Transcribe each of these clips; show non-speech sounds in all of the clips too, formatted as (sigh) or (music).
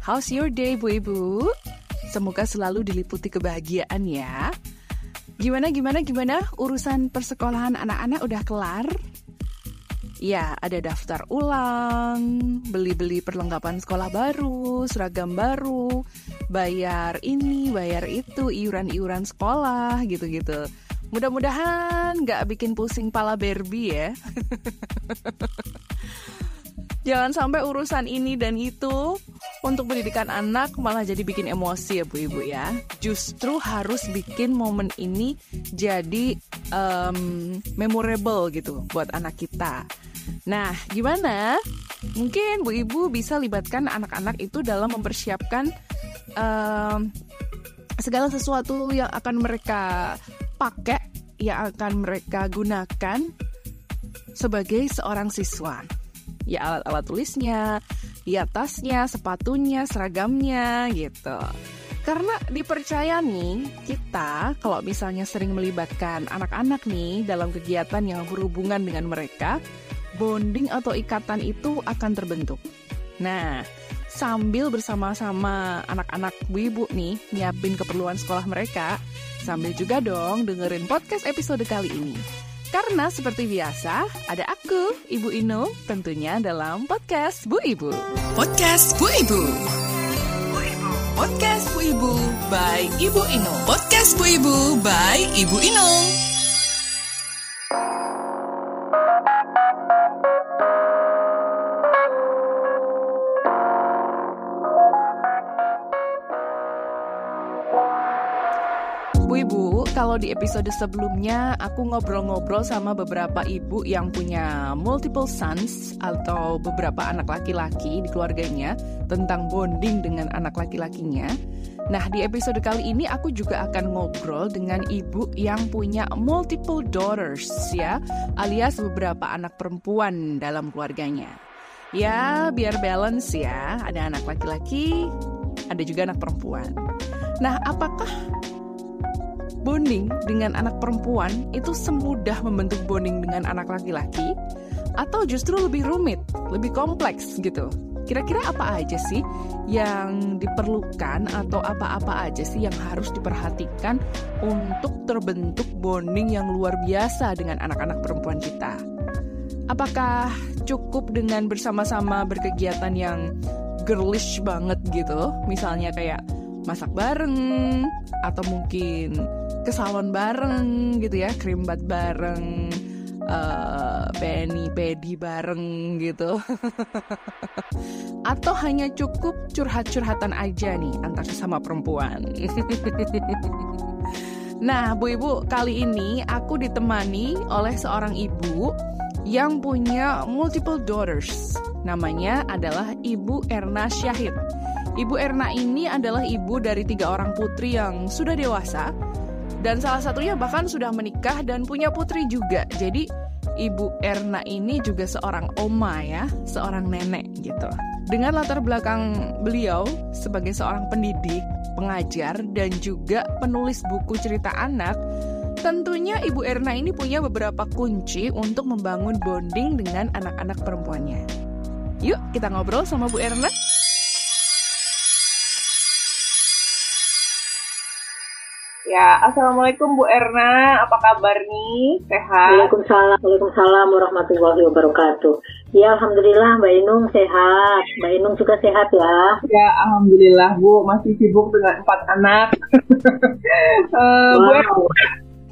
How's your day, Bu Ibu? Semoga selalu diliputi kebahagiaan ya. Gimana, gimana, gimana? Urusan persekolahan anak-anak udah kelar? Ya, ada daftar ulang, beli-beli perlengkapan sekolah baru, seragam baru, bayar ini, bayar itu, iuran-iuran sekolah, gitu-gitu. Mudah-mudahan nggak bikin pusing pala Barbie ya. (laughs) Jangan sampai urusan ini dan itu untuk pendidikan anak malah jadi bikin emosi ya Bu Ibu ya. Justru harus bikin momen ini jadi um, memorable gitu buat anak kita. Nah, gimana? Mungkin Bu Ibu bisa libatkan anak-anak itu dalam mempersiapkan um, segala sesuatu yang akan mereka pakai, yang akan mereka gunakan sebagai seorang siswa ya alat-alat tulisnya, ya tasnya, sepatunya, seragamnya gitu. Karena dipercaya nih, kita kalau misalnya sering melibatkan anak-anak nih dalam kegiatan yang berhubungan dengan mereka, bonding atau ikatan itu akan terbentuk. Nah, sambil bersama-sama anak-anak ibu nih nyiapin keperluan sekolah mereka, sambil juga dong dengerin podcast episode kali ini. Karena seperti biasa, ada aku, Ibu Ino, tentunya dalam podcast Bu Ibu. Podcast Bu Ibu. Podcast Bu Ibu by Ibu Ino. Podcast Bu Ibu by Ibu Ino. Kalau di episode sebelumnya aku ngobrol-ngobrol sama beberapa ibu yang punya multiple sons atau beberapa anak laki-laki di keluarganya tentang bonding dengan anak laki-lakinya. Nah, di episode kali ini aku juga akan ngobrol dengan ibu yang punya multiple daughters ya, alias beberapa anak perempuan dalam keluarganya. Ya, biar balance ya, ada anak laki-laki, ada juga anak perempuan. Nah, apakah bonding dengan anak perempuan itu semudah membentuk bonding dengan anak laki-laki atau justru lebih rumit, lebih kompleks gitu. Kira-kira apa aja sih yang diperlukan atau apa-apa aja sih yang harus diperhatikan untuk terbentuk bonding yang luar biasa dengan anak-anak perempuan kita? Apakah cukup dengan bersama-sama berkegiatan yang girlish banget gitu? Misalnya kayak masak bareng atau mungkin ke salon bareng gitu ya, krimbat bareng, uh, peni pedi bareng gitu. (laughs) atau hanya cukup curhat-curhatan aja nih antar sesama perempuan. (laughs) nah, Bu Ibu, kali ini aku ditemani oleh seorang ibu yang punya multiple daughters. Namanya adalah Ibu Erna Syahid. Ibu Erna ini adalah ibu dari tiga orang putri yang sudah dewasa dan salah satunya bahkan sudah menikah dan punya putri juga. Jadi Ibu Erna ini juga seorang oma ya, seorang nenek gitu. Dengan latar belakang beliau sebagai seorang pendidik, pengajar dan juga penulis buku cerita anak, tentunya Ibu Erna ini punya beberapa kunci untuk membangun bonding dengan anak-anak perempuannya. Yuk kita ngobrol sama Bu Erna. Ya, Assalamualaikum Bu Erna, apa kabar nih? Sehat? Waalaikumsalam, Waalaikumsalam warahmatullahi wabarakatuh. Ya, Alhamdulillah Mbak Inung sehat. Mbak Inung juga sehat ya. Ya, Alhamdulillah Bu, masih sibuk dengan empat anak. (laughs) uh, wow. Bu,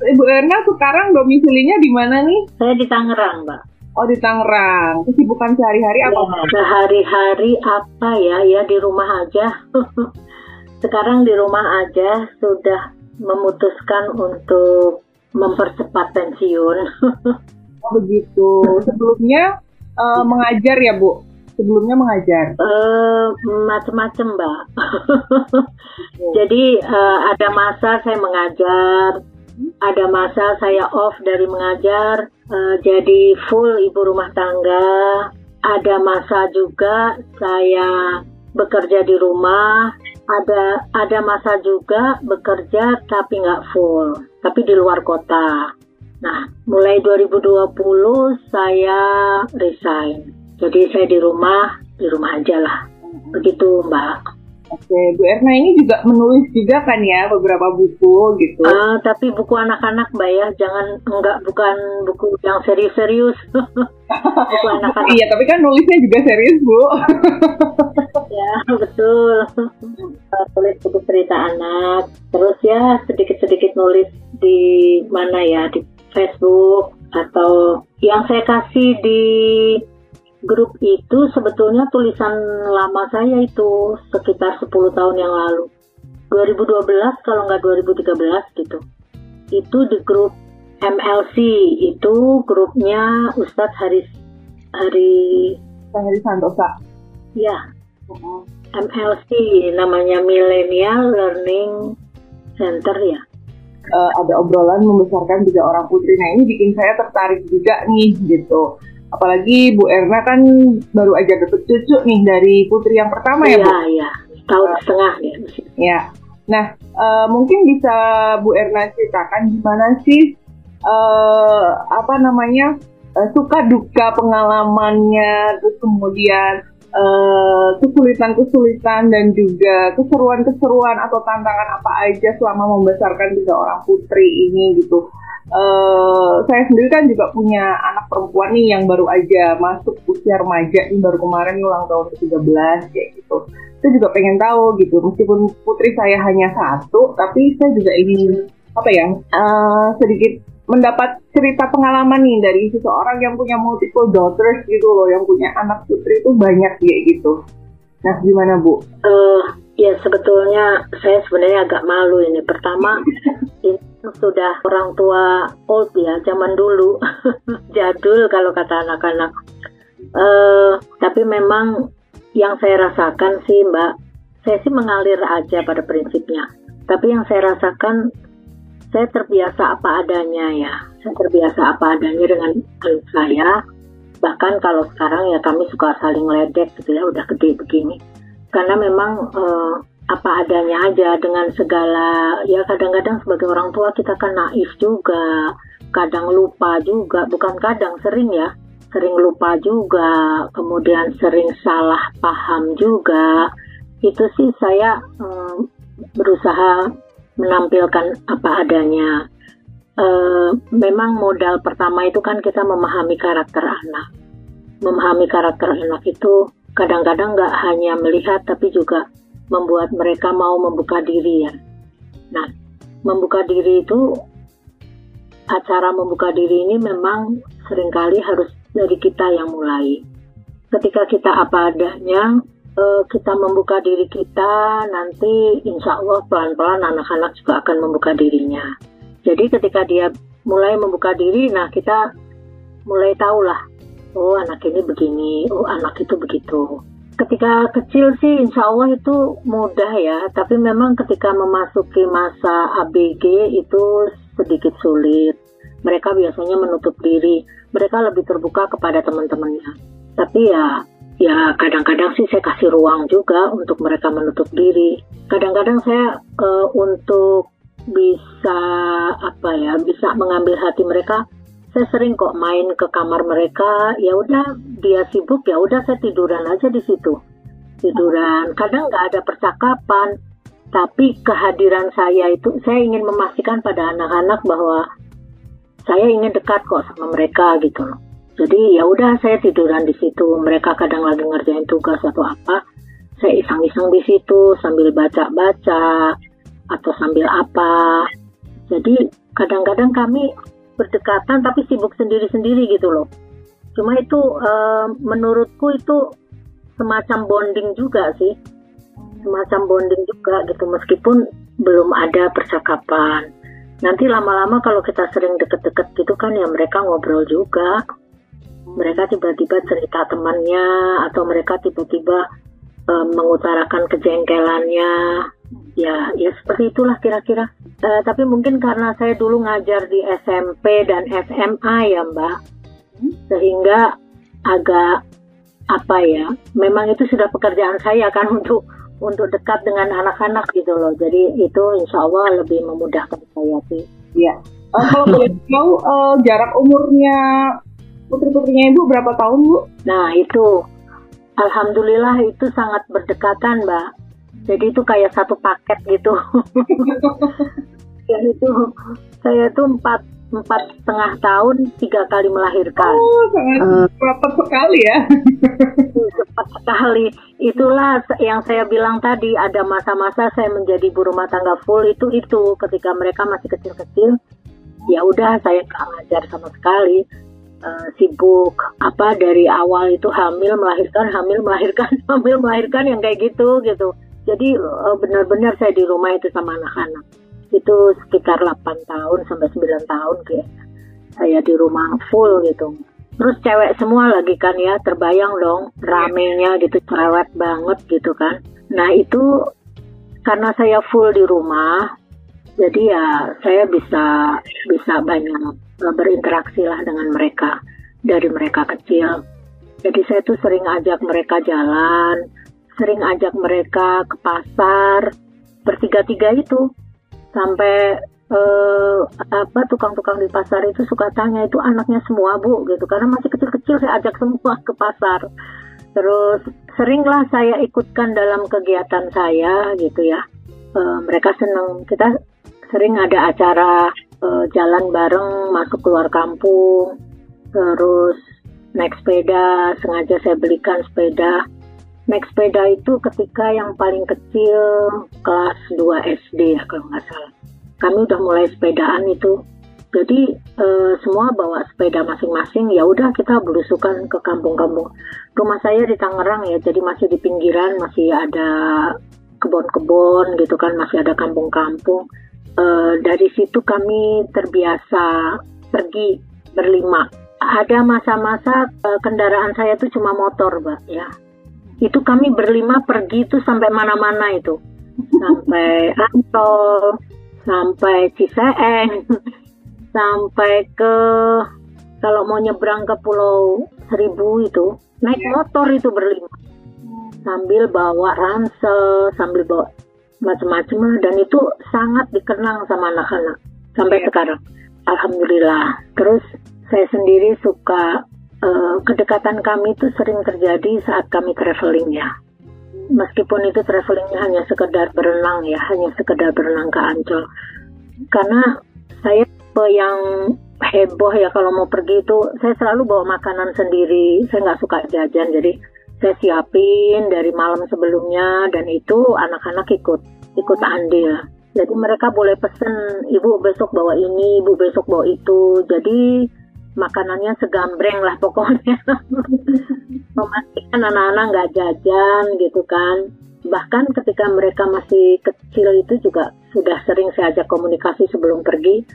Ibu Erna sekarang domisilinya di mana nih? Saya di Tangerang, Mbak. Oh di Tangerang. Kesibukan sehari-hari apa? Ya, sehari-hari apa ya? Ya di rumah aja. (laughs) sekarang di rumah aja sudah memutuskan untuk mempercepat pensiun. (laughs) oh begitu. Sebelumnya uh, mengajar ya Bu? Sebelumnya mengajar? Uh, Macam-macam Mbak. (laughs) Jadi uh, ada masa saya mengajar, ada masa saya off dari mengajar, uh, jadi full ibu rumah tangga. Ada masa juga saya bekerja di rumah, ada ada masa juga bekerja tapi nggak full, tapi di luar kota. Nah, mulai 2020 saya resign. Jadi saya di rumah, di rumah aja lah. Begitu, Mbak. Oke, Bu Erna ini juga menulis juga kan ya beberapa buku gitu. Uh, tapi buku anak-anak Mbak ya, jangan enggak bukan buku yang serius-serius. (laughs) buku (laughs) anak-anak. iya, tapi kan nulisnya juga serius Bu. (laughs) ya betul. Uh, tulis buku cerita anak, terus ya sedikit-sedikit nulis di mana ya di Facebook atau yang saya kasih di grup itu sebetulnya tulisan lama saya itu sekitar 10 tahun yang lalu. 2012 kalau nggak 2013 gitu. Itu di grup MLC itu grupnya Ustadz Haris Hari Haris Santosa. Ya MLC namanya Millennial Learning Center ya. Uh, ada obrolan membesarkan tiga orang putri. Nah ini bikin saya tertarik juga nih gitu. Apalagi Bu Erna kan baru aja dapet cucu nih dari putri yang pertama ya Bu? Iya, iya. Tahun uh, setengah ya. Ya. Nah, uh, mungkin bisa Bu Erna ceritakan gimana sih uh, apa namanya uh, suka duka pengalamannya, terus kemudian kesulitan-kesulitan uh, dan juga keseruan-keseruan atau tantangan apa aja selama membesarkan tiga orang putri ini gitu. Uh, saya sendiri kan juga punya anak perempuan nih yang baru aja masuk usia remaja nih baru kemarin ulang tahun ke-13 kayak gitu. Saya juga pengen tahu gitu meskipun putri saya hanya satu tapi saya juga ingin apa ya uh, sedikit mendapat cerita pengalaman nih dari seseorang yang punya multiple daughters gitu loh, yang punya anak putri itu banyak kayak gitu. Nah, gimana Bu? Uh, ya sebetulnya saya sebenarnya agak malu ini. Pertama, (laughs) ini sudah orang tua old ya, zaman dulu, (laughs) jadul kalau kata anak-anak. Uh, tapi memang yang saya rasakan sih Mbak, saya sih mengalir aja pada prinsipnya. Tapi yang saya rasakan saya terbiasa apa adanya ya. Saya terbiasa apa adanya dengan anak saya. Bahkan kalau sekarang ya kami suka saling ledek gitu ya, udah gede begini. Karena memang eh, apa adanya aja dengan segala ya kadang-kadang sebagai orang tua kita kan naif juga, kadang lupa juga, bukan kadang sering ya, sering lupa juga, kemudian sering salah paham juga. Itu sih saya eh, berusaha menampilkan apa adanya. E, memang modal pertama itu kan kita memahami karakter anak. Memahami karakter anak itu kadang-kadang nggak hanya melihat tapi juga membuat mereka mau membuka diri ya. Nah, membuka diri itu acara membuka diri ini memang sering kali harus dari kita yang mulai. Ketika kita apa adanya, uh, kita membuka diri kita, nanti insya Allah pelan-pelan anak-anak juga akan membuka dirinya. Jadi ketika dia mulai membuka diri, nah kita mulai tahulah, oh anak ini begini, oh anak itu begitu. Ketika kecil sih insya Allah itu mudah ya, tapi memang ketika memasuki masa ABG itu sedikit sulit. Mereka biasanya menutup diri, mereka lebih terbuka kepada teman-temannya. Tapi ya ya kadang-kadang sih saya kasih ruang juga untuk mereka menutup diri. Kadang-kadang saya uh, untuk bisa apa ya bisa mengambil hati mereka saya sering kok main ke kamar mereka ya udah dia sibuk ya udah saya tiduran aja di situ. Tiduran. Kadang nggak ada percakapan tapi kehadiran saya itu saya ingin memastikan pada anak-anak bahwa saya ingin dekat kok sama mereka gitu loh Jadi ya udah saya tiduran di situ. Mereka kadang lagi ngerjain tugas atau apa, saya iseng-iseng di situ sambil baca-baca atau sambil apa. Jadi kadang-kadang kami berdekatan tapi sibuk sendiri-sendiri gitu loh. Cuma itu e, menurutku itu semacam bonding juga sih. Semacam bonding juga gitu meskipun belum ada percakapan. Nanti lama-lama kalau kita sering deket-deket gitu kan ya mereka ngobrol juga. Mereka tiba-tiba cerita temannya atau mereka tiba-tiba e, mengutarakan kejengkelannya. Ya, ya seperti itulah kira-kira. E, tapi mungkin karena saya dulu ngajar di SMP dan SMA ya Mbak, sehingga agak apa ya, memang itu sudah pekerjaan saya kan (laughs) untuk untuk dekat dengan anak-anak gitu loh. Jadi itu insya Allah lebih memudahkan saya sih. Iya. Uh, kalau boleh (laughs) tahu uh, jarak umurnya putri-putrinya ibu berapa tahun bu? Nah itu, alhamdulillah itu sangat berdekatan mbak. Jadi itu kayak satu paket gitu. (laughs) Dan itu saya tuh empat empat setengah tahun tiga kali melahirkan. Oh, sangat uh, cepat sekali ya. cepat sekali. Itulah yang saya bilang tadi ada masa-masa saya menjadi ibu rumah tangga full itu itu ketika mereka masih kecil-kecil. Ya udah saya nggak ngajar sama sekali. Uh, sibuk. Apa dari awal itu hamil melahirkan hamil melahirkan (laughs) hamil melahirkan yang kayak gitu gitu. Jadi uh, benar-benar saya di rumah itu sama anak-anak. Itu sekitar 8 tahun sampai 9 tahun kayak saya di rumah full gitu. Terus cewek semua lagi kan ya terbayang dong ramenya gitu cerewet banget gitu kan. Nah itu karena saya full di rumah jadi ya saya bisa bisa banyak eh, berinteraksi lah dengan mereka dari mereka kecil. Jadi saya tuh sering ajak mereka jalan sering ajak mereka ke pasar bertiga-tiga itu. Sampai uh, apa tukang-tukang di pasar itu suka tanya itu anaknya semua bu? Gitu. Karena masih kecil-kecil saya ajak (laughs) semua ke pasar. Terus seringlah saya ikutkan dalam kegiatan saya gitu ya. Uh, mereka senang kita sering ada acara uh, jalan bareng masuk keluar kampung terus naik sepeda sengaja saya belikan sepeda naik sepeda itu ketika yang paling kecil kelas 2 SD ya kalau nggak salah. Kami udah mulai sepedaan itu. Jadi e, semua bawa sepeda masing-masing. Ya udah kita berusukan ke kampung-kampung. Rumah saya di Tangerang ya, jadi masih di pinggiran, masih ada kebun-kebun gitu kan, masih ada kampung-kampung. E, dari situ kami terbiasa pergi berlima. Ada masa-masa e, kendaraan saya tuh cuma motor, Mbak ya itu kami berlima pergi itu sampai mana-mana itu sampai Ancol sampai Ciseeng (laughs) sampai ke kalau mau nyebrang ke Pulau Seribu itu naik iya. motor itu berlima sambil bawa ransel sambil bawa macam-macam lah dan itu sangat dikenang sama anak-anak sampai yeah. sekarang alhamdulillah terus saya sendiri suka uh, kedekatan kami itu sering terjadi saat kami traveling ya. Meskipun itu travelingnya hanya sekedar berenang ya, hanya sekedar berenang ke Ancol. Karena saya yang heboh ya kalau mau pergi itu, saya selalu bawa makanan sendiri. Saya nggak suka jajan, jadi saya siapin dari malam sebelumnya dan itu anak-anak ikut ikut andil. Jadi mereka boleh pesen, ibu besok bawa ini, ibu besok bawa itu. Jadi makanannya segambreng lah pokoknya (laughs) memastikan anak-anak nggak jajan gitu kan bahkan ketika mereka masih kecil itu juga sudah sering saya ajak komunikasi sebelum pergi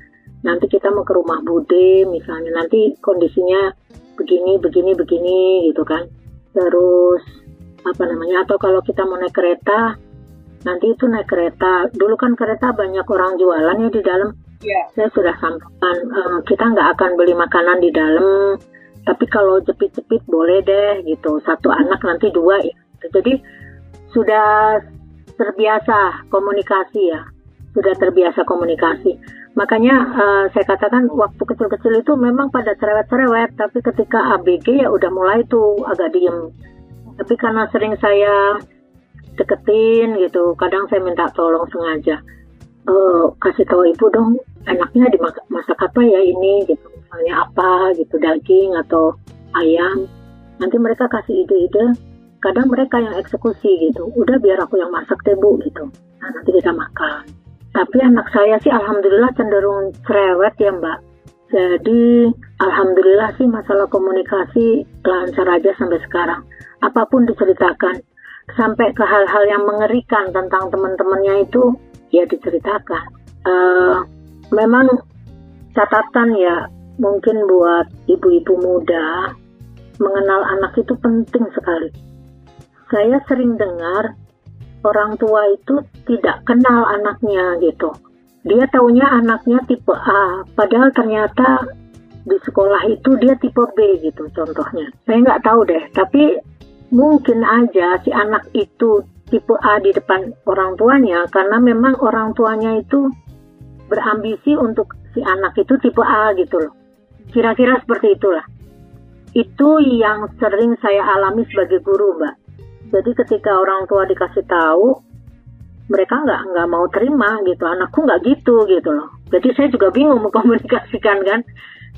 nanti kita mau ke rumah bude misalnya nanti kondisinya begini begini begini gitu kan terus apa namanya atau kalau kita mau naik kereta nanti itu naik kereta. Dulu kan kereta banyak orang jualan ya di dalam. Yeah. saya sudah sampaikan uh, kita nggak akan beli makanan di dalam. Tapi kalau jepit-jepit boleh deh gitu. Satu anak nanti dua ya. Jadi sudah terbiasa komunikasi ya. Sudah terbiasa komunikasi makanya uh, saya katakan waktu kecil-kecil itu memang pada cerewet-cerewet tapi ketika ABG ya udah mulai tuh agak diem. Tapi karena sering saya deketin gitu kadang saya minta tolong sengaja uh, kasih tahu ibu dong enaknya dimasak masak apa ya ini? Gitu misalnya apa? Gitu daging atau ayam. Nanti mereka kasih ide-ide kadang mereka yang eksekusi gitu udah biar aku yang masak deh bu gitu. Nah nanti kita makan tapi anak saya sih alhamdulillah cenderung cerewet ya mbak. Jadi alhamdulillah sih masalah komunikasi lancar aja sampai sekarang. Apa pun diceritakan sampai ke hal-hal yang mengerikan tentang teman-temannya itu ya diceritakan. Uh, memang catatan ya mungkin buat ibu-ibu muda mengenal anak itu penting sekali. Saya sering dengar orang tua itu tidak kenal anaknya gitu. Dia taunya anaknya tipe A, padahal ternyata di sekolah itu dia tipe B gitu contohnya. Saya nggak tahu deh, tapi mungkin aja si anak itu tipe A di depan orang tuanya karena memang orang tuanya itu berambisi untuk si anak itu tipe A gitu loh. Kira-kira seperti itulah. Itu yang sering saya alami sebagai guru, Mbak. Jadi ketika orang tua dikasih tahu, mereka nggak nggak mau terima gitu. Anakku nggak gitu gitu loh. Jadi saya juga bingung mengkomunikasikan (laughs) kan.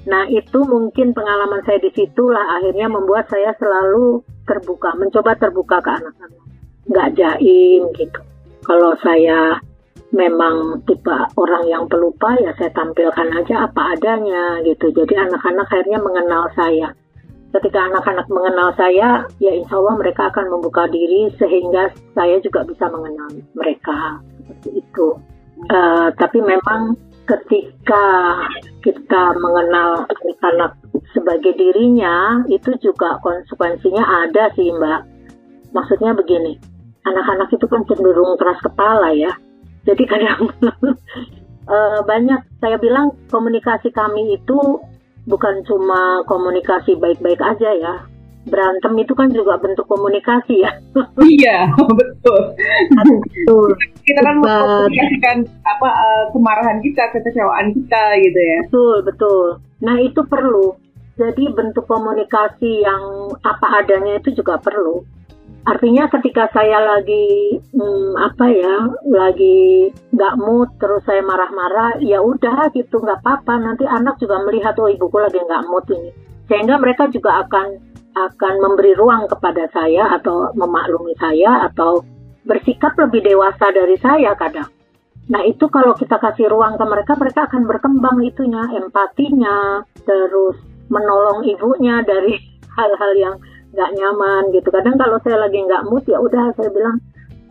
Nah itu mungkin pengalaman saya di situlah akhirnya membuat saya selalu terbuka, mencoba terbuka ke anak-anak. Nggak jaim gitu. Kalau saya memang tipe orang yang pelupa ya saya tampilkan aja apa adanya gitu. Jadi anak-anak akhirnya mengenal saya ketika anak-anak mengenal saya, ya insya Allah mereka akan membuka diri sehingga saya juga bisa mengenal mereka seperti itu. Uh, tapi memang ketika kita mengenal anak-anak sebagai dirinya, itu juga konsekuensinya ada sih Mbak. Maksudnya begini, anak-anak itu kan cenderung keras kepala ya. Jadi kadang uh, (laughs) banyak saya bilang komunikasi kami itu bukan cuma komunikasi baik-baik aja ya. Berantem itu kan juga bentuk komunikasi ya. (laughs) Iya (laughs) betul. Betul kita kan mengkomunikasikan apa uh, kemarahan kita kekecewaan kita gitu ya. Betul betul. Nah itu perlu. Jadi bentuk komunikasi yang apa adanya itu juga perlu artinya ketika saya lagi hmm, apa ya lagi nggak mood terus saya marah-marah ya udah gitu nggak apa-apa. Nanti anak juga melihat oh ibuku lagi nggak mood ini. Sehingga mereka juga akan akan memberi ruang kepada saya atau memaklumi saya atau bersikap lebih dewasa dari saya kadang. Nah itu kalau kita kasih ruang ke mereka mereka akan berkembang itunya empatinya terus menolong ibunya dari (laughs) hal-hal yang nggak nyaman gitu. Kadang kalau saya lagi nggak mood ya udah saya bilang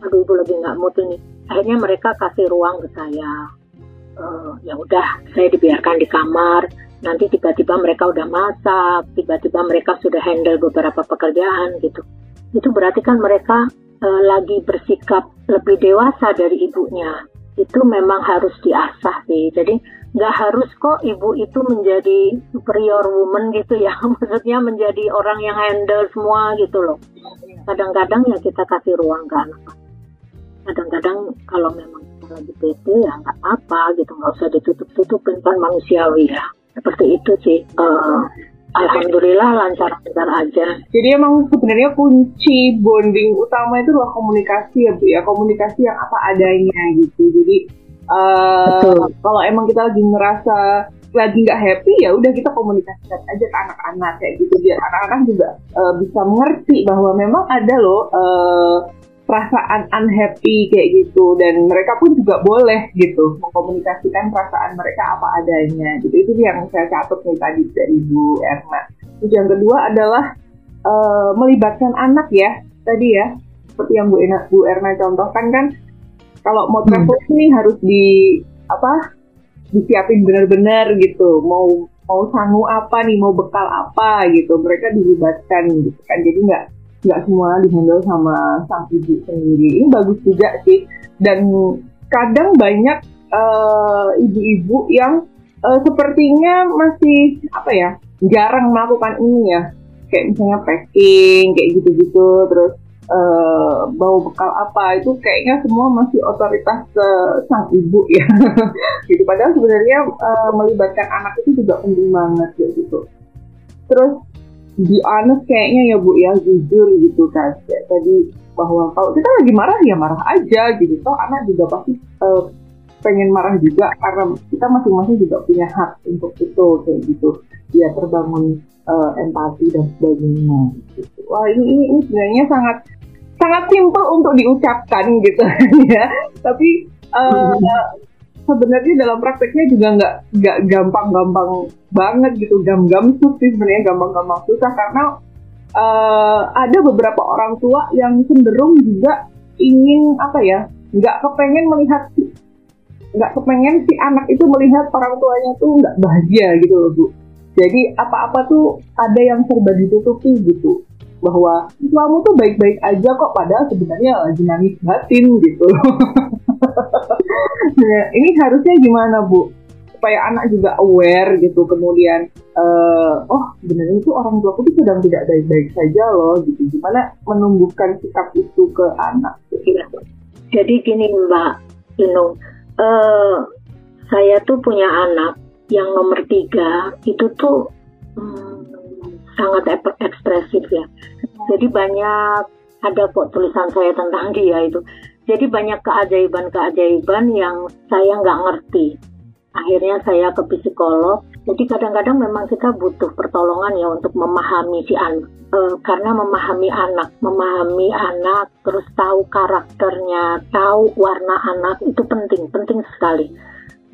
aduh ibu lagi nggak mood ini. Akhirnya mereka kasih ruang ke saya. Uh, ya udah saya dibiarkan di kamar. Nanti tiba-tiba mereka udah masak tiba-tiba mereka sudah handle beberapa pekerjaan gitu. Itu berarti kan mereka uh, lagi bersikap lebih dewasa dari ibunya. Itu memang harus diasah sih. Jadi nggak harus kok ibu itu menjadi superior woman gitu ya. (laughs) Maksudnya menjadi orang yang handle semua gitu loh. Kadang-kadang ya kita kasih ruang ke anak. Kadang-kadang kalau memang kita lagi PT ya nggak apa gitu. Nggak usah ditutup-tutupin kan manusiawi ya. Seperti itu sih. Uh, Alhamdulillah lancar-lancar aja. Jadi emang sebenarnya kunci bonding utama itu adalah komunikasi ya Bu ya, komunikasi yang apa adanya gitu. Jadi Uh, kalau emang kita lagi ngerasa lagi nggak happy ya udah kita komunikasikan aja ke anak-anak kayak gitu. Biar anak-anak juga uh, bisa mengerti bahwa memang ada loh uh, perasaan unhappy kayak gitu. Dan mereka pun juga boleh gitu mengkomunikasikan perasaan mereka apa adanya gitu. Itu yang saya catat nih tadi dari Bu Erna. Terus yang kedua adalah uh, melibatkan anak ya. Tadi ya seperti yang Bu Erna, Bu Erna contohkan kan kalau mau hmm. travel hmm. ini harus di apa disiapin benar-benar gitu. Mau mau sangu apa nih mau bekal apa gitu. Mereka dilibatkan gitu kan. Jadi nggak nggak semua dihandle sama sang ibu sendiri. Ini bagus juga sih. Dan kadang banyak uh, ibu-ibu yang uh, sepertinya masih apa ya jarang melakukan ini ya. Kayak misalnya packing kayak gitu-gitu. Terus uh, bawa bekal apa itu kayaknya semua masih otoritas uh, sang ibu ya (laughs) gitu padahal sebenarnya uh, melibatkan anak itu juga penting banget ya gitu terus di honest kayaknya ya bu ya jujur gitu kan kayak tadi bahwa kalau kita lagi marah ya marah aja gitu toh anak juga pasti pengen marah juga karena kita masing-masing juga punya hak untuk itu kayak gitu ya terbangun uh, empati dan sebagainya. Gitu. Wah ini, ini ini sebenarnya sangat sangat simpel untuk diucapkan gitu (laughs) ya. Tapi uh, sebenarnya dalam prakteknya juga nggak nggak gampang-gampang banget gitu, gam-gam sih sebenarnya gampang-gampang susah karena uh, ada beberapa orang tua yang cenderung juga ingin apa ya, nggak kepengen melihat nggak kepengen si anak itu melihat orang tuanya tuh nggak bahagia gitu loh bu. Jadi apa-apa tuh ada yang serba ditutupi gitu bahwa kamu tuh baik-baik aja kok padahal sebenarnya lagi nangis batin gitu. (laughs) nah, ini harusnya gimana bu? Supaya anak juga aware gitu kemudian uh, oh sebenarnya itu orang tua tuh sedang tidak baik-baik saja loh gitu. Gimana menumbuhkan sikap itu ke anak? Gitu. Jadi gini Mbak Inung, uh, saya tuh punya anak yang nomor tiga itu tuh hmm, sangat ekspresif ya. Jadi banyak ada kok tulisan saya tentang dia itu. Jadi banyak keajaiban-keajaiban yang saya nggak ngerti. Akhirnya saya ke psikolog. Jadi kadang-kadang memang kita butuh pertolongan ya untuk memahami si anak. E, karena memahami anak, memahami anak, terus tahu karakternya, tahu warna anak itu penting, penting sekali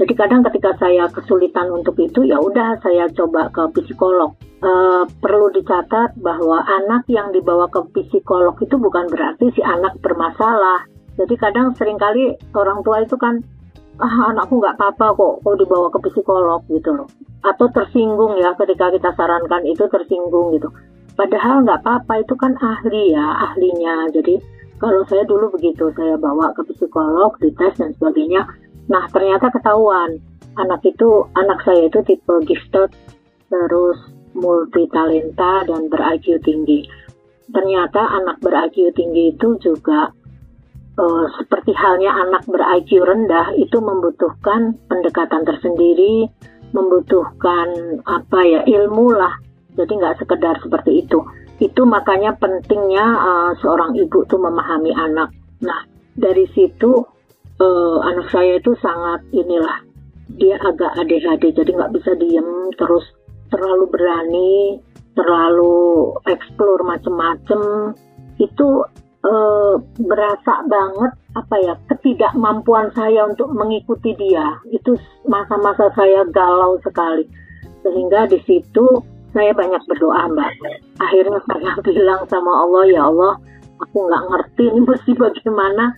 jadi kadang ketika saya kesulitan untuk itu, ya udah saya coba ke psikolog. E, perlu dicatat bahwa anak yang dibawa ke psikolog itu bukan berarti si anak bermasalah. Jadi kadang sering kali orang tua itu kan, ah anakku nggak apa-apa kok, kok dibawa ke psikolog gitu loh. Atau tersinggung ya ketika kita sarankan itu tersinggung gitu. Padahal nggak apa-apa itu kan ahli ya, ahlinya. Jadi kalau saya dulu begitu, saya bawa ke psikolog, dites dan sebagainya Nah, ternyata ketahuan anak itu anak saya itu tipe gifted terus multi talenta dan ber-IQ tinggi. Ternyata anak ber-IQ tinggi itu juga uh, seperti halnya anak ber-IQ rendah itu membutuhkan pendekatan tersendiri, membutuhkan apa ya ilmu lah. Jadi nggak sekedar seperti itu. Itu makanya pentingnya uh, seorang ibu tuh memahami anak. Nah dari situ uh, anak saya itu sangat inilah. Dia agak ADHD jadi nggak bisa diem terus terlalu berani terlalu eksplor macem-macem. Itu uh, berasa banget apa ya ketidakmampuan saya untuk mengikuti dia. Itu masa-masa saya galau sekali. Sehingga di situ saya banyak berdoa mbak. Akhirnya saya (laughs) bilang sama Allah ya Allah aku nggak ngerti ini mesti bagaimana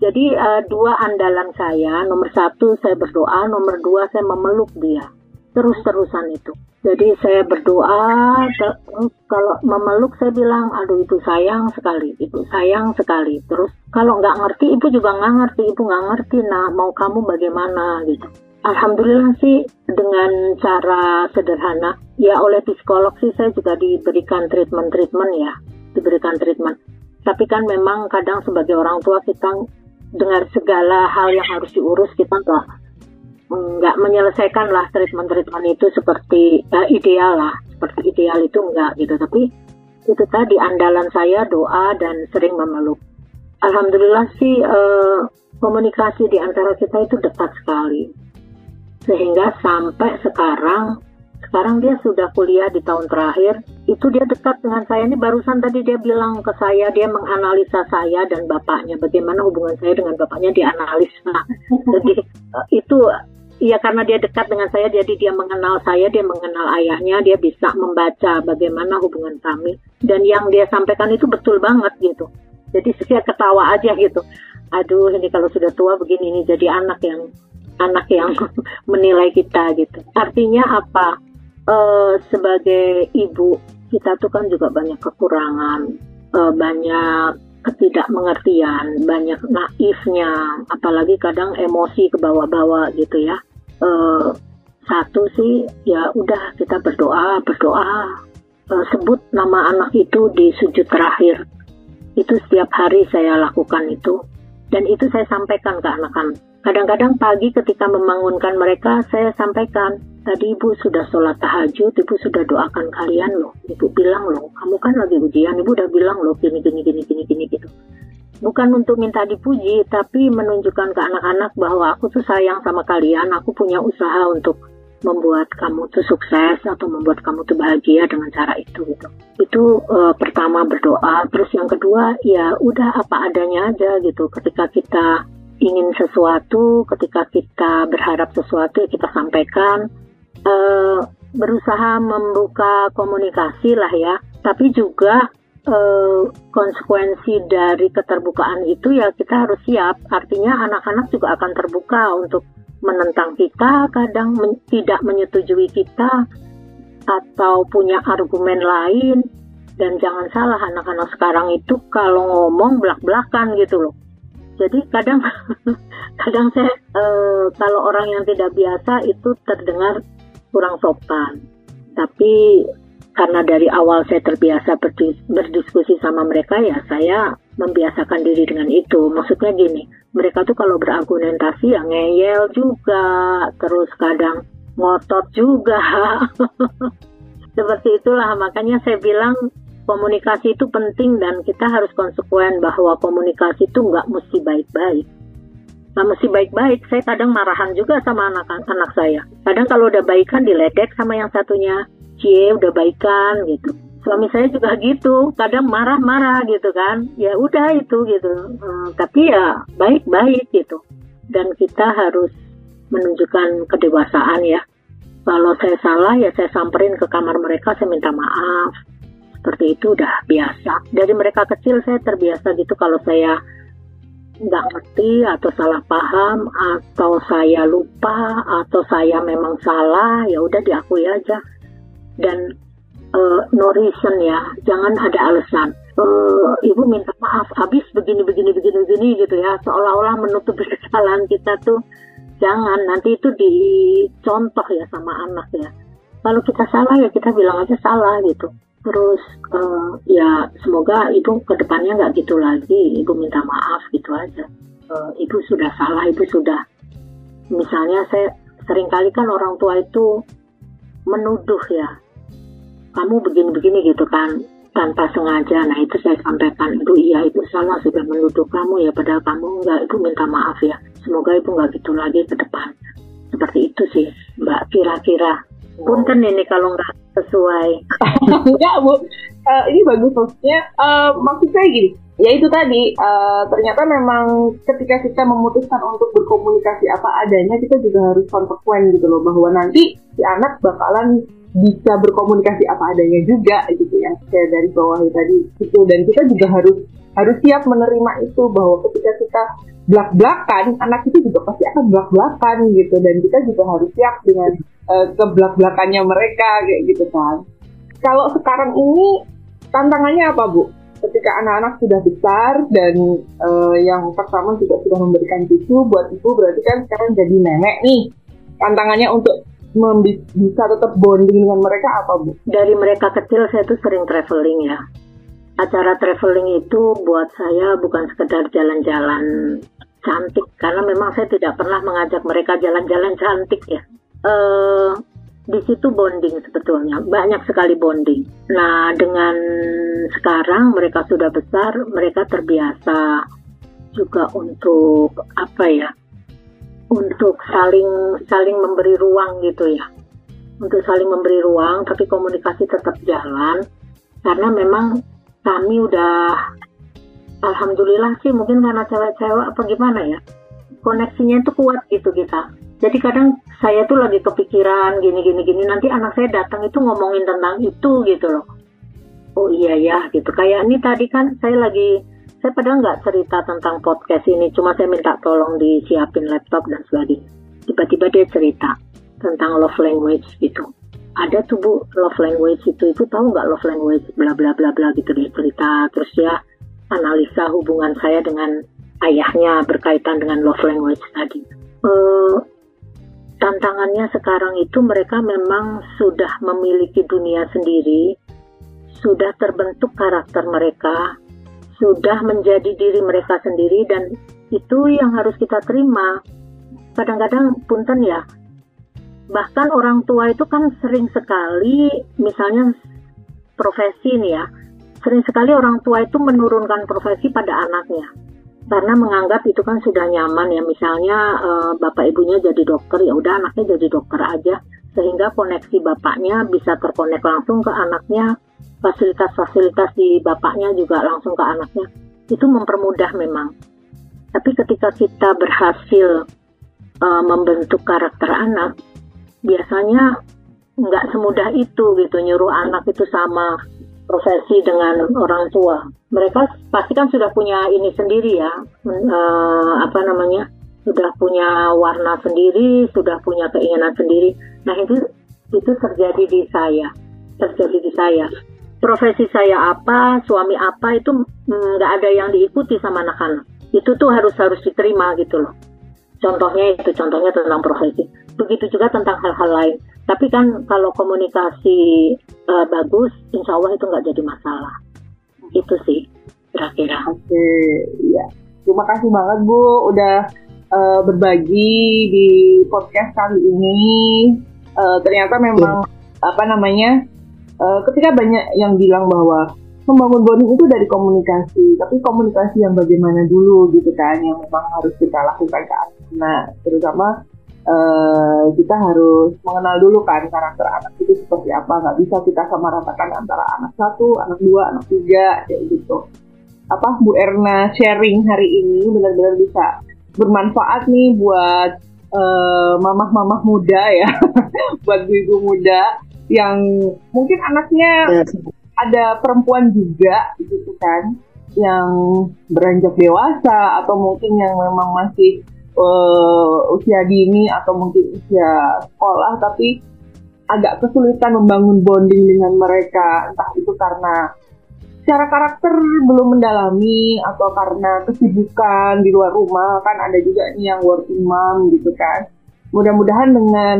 jadi uh, dua andalan saya, nomor satu saya berdoa, nomor dua saya memeluk dia. Terus-terusan itu. Jadi saya berdoa, terus kalau memeluk saya bilang, aduh itu sayang sekali, ibu sayang sekali. Terus kalau nggak ngerti, ibu juga nggak ngerti, ibu nggak ngerti, nah mau kamu bagaimana gitu. Alhamdulillah sih dengan cara sederhana, ya oleh psikolog sih saya juga diberikan treatment-treatment ya, diberikan treatment. Tapi kan memang kadang sebagai orang tua kita dengan segala hal yang harus diurus kita nggak nggak menyelesaikan lah treatment-treatment itu seperti uh, ideal lah. Seperti ideal itu enggak gitu. Tapi itu tadi andalan saya doa dan sering memeluk. Alhamdulillah sih uh, komunikasi di antara kita itu dekat sekali. Sehingga sampai sekarang sekarang dia sudah kuliah di tahun terakhir. Itu dia dekat dengan saya. Ini barusan tadi dia bilang ke saya dia menganalisa saya dan bapaknya. Bagaimana hubungan saya dengan bapaknya dianalisa. (laughs) Jadi itu ya karena dia dekat dengan saya jadi dia mengenal saya dia mengenal ayahnya dia bisa membaca bagaimana hubungan kami. Dan yang dia sampaikan itu betul banget gitu. Jadi (laughs) saya ketawa aja gitu. Aduh ini kalau sudah tua begini ini jadi anak yang anak yang (laughs) menilai kita gitu. Artinya apa uh, sebagai ibu kita tuh kan juga banyak kekurangan, uh, banyak ketidakmengertian, banyak naifnya, apalagi kadang emosi ke bawah-bawah gitu ya. Uh, satu sih ya udah kita berdoa, berdoa, uh, sebut nama anak itu di sujud terakhir. Itu setiap hari saya lakukan itu dan itu saya sampaikan ke anak-anak. Kadang-kadang pagi ketika membangunkan mereka, saya sampaikan, tadi ibu sudah sholat tahajud, ibu sudah doakan kalian loh. Ibu bilang loh, kamu kan lagi ujian, ibu udah bilang loh gini, gini, gini, gini, gini gitu. Bukan untuk minta dipuji, tapi menunjukkan ke anak-anak bahwa aku tuh sayang sama kalian, aku punya usaha untuk membuat kamu tuh sukses atau membuat kamu tuh bahagia dengan cara itu gitu. Itu uh, pertama berdoa, terus yang kedua ya udah apa adanya aja gitu. Ketika kita ingin sesuatu, ketika kita berharap sesuatu ya kita sampaikan. Uh, berusaha membuka komunikasi lah ya, tapi juga uh, konsekuensi dari keterbukaan itu ya kita harus siap. Artinya anak-anak juga akan terbuka untuk menentang kita, kadang men tidak menyetujui kita, atau punya argumen lain. Dan jangan salah, anak-anak sekarang itu kalau ngomong belak-belakan gitu loh. Jadi kadang, (laughs) kadang saya e, kalau orang yang tidak biasa itu terdengar kurang sopan. Tapi karena dari awal saya terbiasa berdis berdiskusi sama mereka ya saya membiasakan diri dengan itu. Maksudnya gini, mereka tuh kalau berargumentasi ya ngeyel juga, terus kadang ngotot juga. (laughs) Seperti itulah makanya saya bilang komunikasi itu penting dan kita harus konsekuen bahwa komunikasi itu nggak mesti baik-baik. Nggak mesti baik-baik, saya kadang marahan juga sama anak-anak saya. Kadang kalau udah baikan diledek sama yang satunya, cie udah baikan gitu. Suami saya juga gitu. Kadang marah-marah gitu kan. Ya udah itu gitu. Hmm, tapi ya baik-baik gitu. Dan kita harus menunjukkan kedewasaan ya. Kalau saya salah ya saya samperin ke kamar mereka saya minta maaf. Seperti itu udah biasa. Dari mereka kecil saya terbiasa gitu kalau saya nggak ngerti atau salah paham atau saya lupa atau saya memang salah ya udah diakui aja dan uh, no reason ya, jangan ada alasan. Uh, ibu minta maaf, habis begini begini begini begini gitu ya, seolah-olah menutupi (laughs) kesalahan kita tuh jangan nanti itu dicontoh ya sama anak ya. Kalau kita salah ya kita bilang aja salah gitu. Terus uh, ya semoga ibu ke depannya nggak gitu lagi, ibu minta maaf gitu aja. Uh, ibu sudah salah, ibu sudah. Misalnya saya sering kali kan orang tua itu menuduh ya kamu begini-begini gitu kan tanpa sengaja. Nah itu saya sampaikan ibu iya ibu salah sudah menuduh kamu ya padahal kamu enggak ibu minta maaf ya. Semoga ibu nggak gitu lagi ke depan. Seperti itu sih mbak. Kira-kira punten ini kalau nggak sesuai. (laughs) Enggak bu. Uh, ini bagus maksudnya. Uh, maksud saya gini ya itu tadi uh, ternyata memang ketika kita memutuskan untuk berkomunikasi apa adanya kita juga harus konsekuen gitu loh bahwa nanti si anak bakalan bisa berkomunikasi apa adanya juga gitu ya kayak dari bawah tadi. Itu dan kita juga harus harus siap menerima itu bahwa ketika kita belak belakan anak itu juga pasti akan belak belakan gitu. Dan kita juga harus siap dengan uh, kebelak belakannya mereka kayak gitu kan. Kalau sekarang ini tantangannya apa bu? Ketika anak-anak sudah besar dan uh, yang pertama juga sudah memberikan cucu buat ibu berarti kan sekarang jadi nenek nih. Tantangannya untuk bisa tetap bonding dengan mereka apa Bu? Dari mereka kecil saya tuh sering traveling ya. Acara traveling itu buat saya bukan sekedar jalan-jalan cantik karena memang saya tidak pernah mengajak mereka jalan-jalan cantik ya. Uh, di situ bonding sebetulnya banyak sekali bonding. Nah dengan sekarang mereka sudah besar, mereka terbiasa juga untuk apa ya untuk saling saling memberi ruang gitu ya untuk saling memberi ruang tapi komunikasi tetap jalan karena memang kami udah alhamdulillah sih mungkin karena cewek-cewek apa gimana ya koneksinya itu kuat gitu kita jadi kadang saya tuh lagi kepikiran gini gini gini nanti anak saya datang itu ngomongin tentang itu gitu loh oh iya ya gitu kayak ini tadi kan saya lagi saya padahal nggak cerita tentang podcast ini, cuma saya minta tolong disiapin laptop dan sebagainya. Tiba-tiba dia cerita tentang love language gitu. Ada tuh bu love language itu, itu tahu nggak love language bla bla bla bla gitu dia cerita. Terus dia analisa hubungan saya dengan ayahnya berkaitan dengan love language tadi. Uh, tantangannya sekarang itu mereka memang sudah memiliki dunia sendiri, sudah terbentuk karakter mereka, sudah menjadi diri mereka sendiri dan itu yang harus kita terima. Kadang-kadang punten ya, bahkan orang tua itu kan sering sekali, misalnya profesi nih ya, sering sekali orang tua itu menurunkan profesi pada anaknya. Karena menganggap itu kan sudah nyaman ya. Misalnya e, bapak ibunya jadi dokter ya udah anaknya jadi dokter aja. Sehingga koneksi bapaknya bisa terkonek langsung ke anaknya. Fasilitas-fasilitas di bapaknya juga langsung ke anaknya. Itu mempermudah memang. Tapi ketika kita berhasil uh, membentuk karakter anak biasanya nggak semudah itu gitu. Nyuruh anak itu sama profesi dengan orang tua mereka pasti kan sudah punya ini sendiri ya uh, apa namanya sudah punya warna sendiri, sudah punya keinginan sendiri. Nah itu itu terjadi di saya, terjadi di saya. Profesi saya apa, suami apa itu mm, nggak ada yang diikuti sama anak-anak. Itu tuh harus harus diterima gitu loh. Contohnya itu, contohnya tentang profesi. Begitu juga tentang hal-hal lain. Tapi kan kalau komunikasi uh, bagus, insya Allah itu nggak jadi masalah. Itu sih kira-kira. Oke, ya. Terima kasih banget Bu udah uh, berbagi di podcast kali ini. Uh, ternyata memang yeah. apa namanya uh, ketika banyak yang bilang bahwa membangun bonding itu dari komunikasi, tapi komunikasi yang bagaimana dulu gitu kan, yang memang harus kita lakukan ke anak. Nah, terutama uh, kita harus mengenal dulu kan karakter anak itu seperti apa. Nggak bisa kita sama ratakan antara anak satu, anak dua, anak tiga, kayak gitu. Apa Bu Erna sharing hari ini benar-benar bisa bermanfaat nih buat uh, mamah-mamah muda ya, (laughs) buat ibu muda yang mungkin anaknya ada perempuan juga gitu kan, yang beranjak dewasa atau mungkin yang memang masih uh, usia dini atau mungkin usia sekolah tapi agak kesulitan membangun bonding dengan mereka. Entah itu karena secara karakter belum mendalami atau karena kesibukan di luar rumah. Kan ada juga nih yang working mom gitu kan. Mudah-mudahan dengan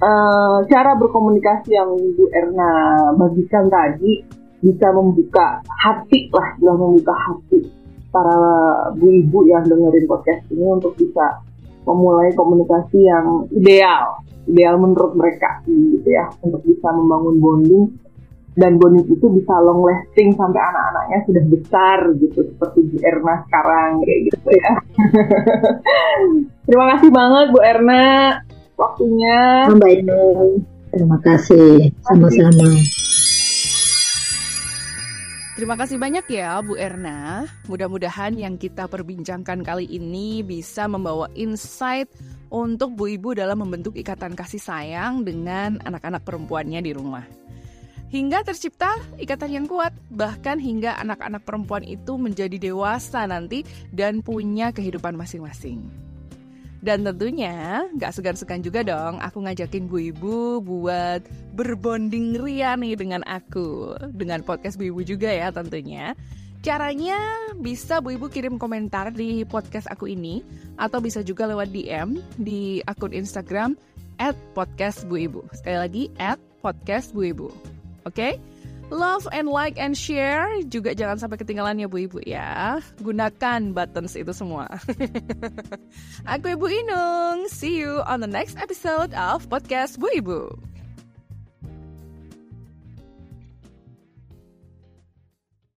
uh, cara berkomunikasi yang Bu Erna bagikan tadi bisa membuka hati lah bisa membuka hati para bu ibu yang dengerin podcast ini untuk bisa memulai komunikasi yang ideal ideal menurut mereka gitu ya untuk bisa membangun bonding dan bonus itu bisa long lasting sampai anak-anaknya sudah besar gitu seperti Bu Erna sekarang kayak gitu ya. (laughs) Terima kasih banget Bu Erna waktunya. Mbak Inung. Terima kasih. Sama-sama. Terima kasih banyak ya Bu Erna. Mudah-mudahan yang kita perbincangkan kali ini bisa membawa insight untuk bu ibu dalam membentuk ikatan kasih sayang dengan anak-anak perempuannya di rumah hingga tercipta ikatan yang kuat, bahkan hingga anak-anak perempuan itu menjadi dewasa nanti dan punya kehidupan masing-masing. Dan tentunya gak segan-segan juga dong aku ngajakin Bu Ibu buat berbonding ria nih dengan aku. Dengan podcast Bu Ibu juga ya tentunya. Caranya bisa Bu Ibu kirim komentar di podcast aku ini atau bisa juga lewat DM di akun Instagram at podcast Bu Ibu. Sekali lagi at podcast Bu Ibu. Oke? Okay? Love and like and share juga jangan sampai ketinggalan ya Bu Ibu ya. Gunakan buttons itu semua. (laughs) Aku Ibu Inung. See you on the next episode of podcast Bu Ibu.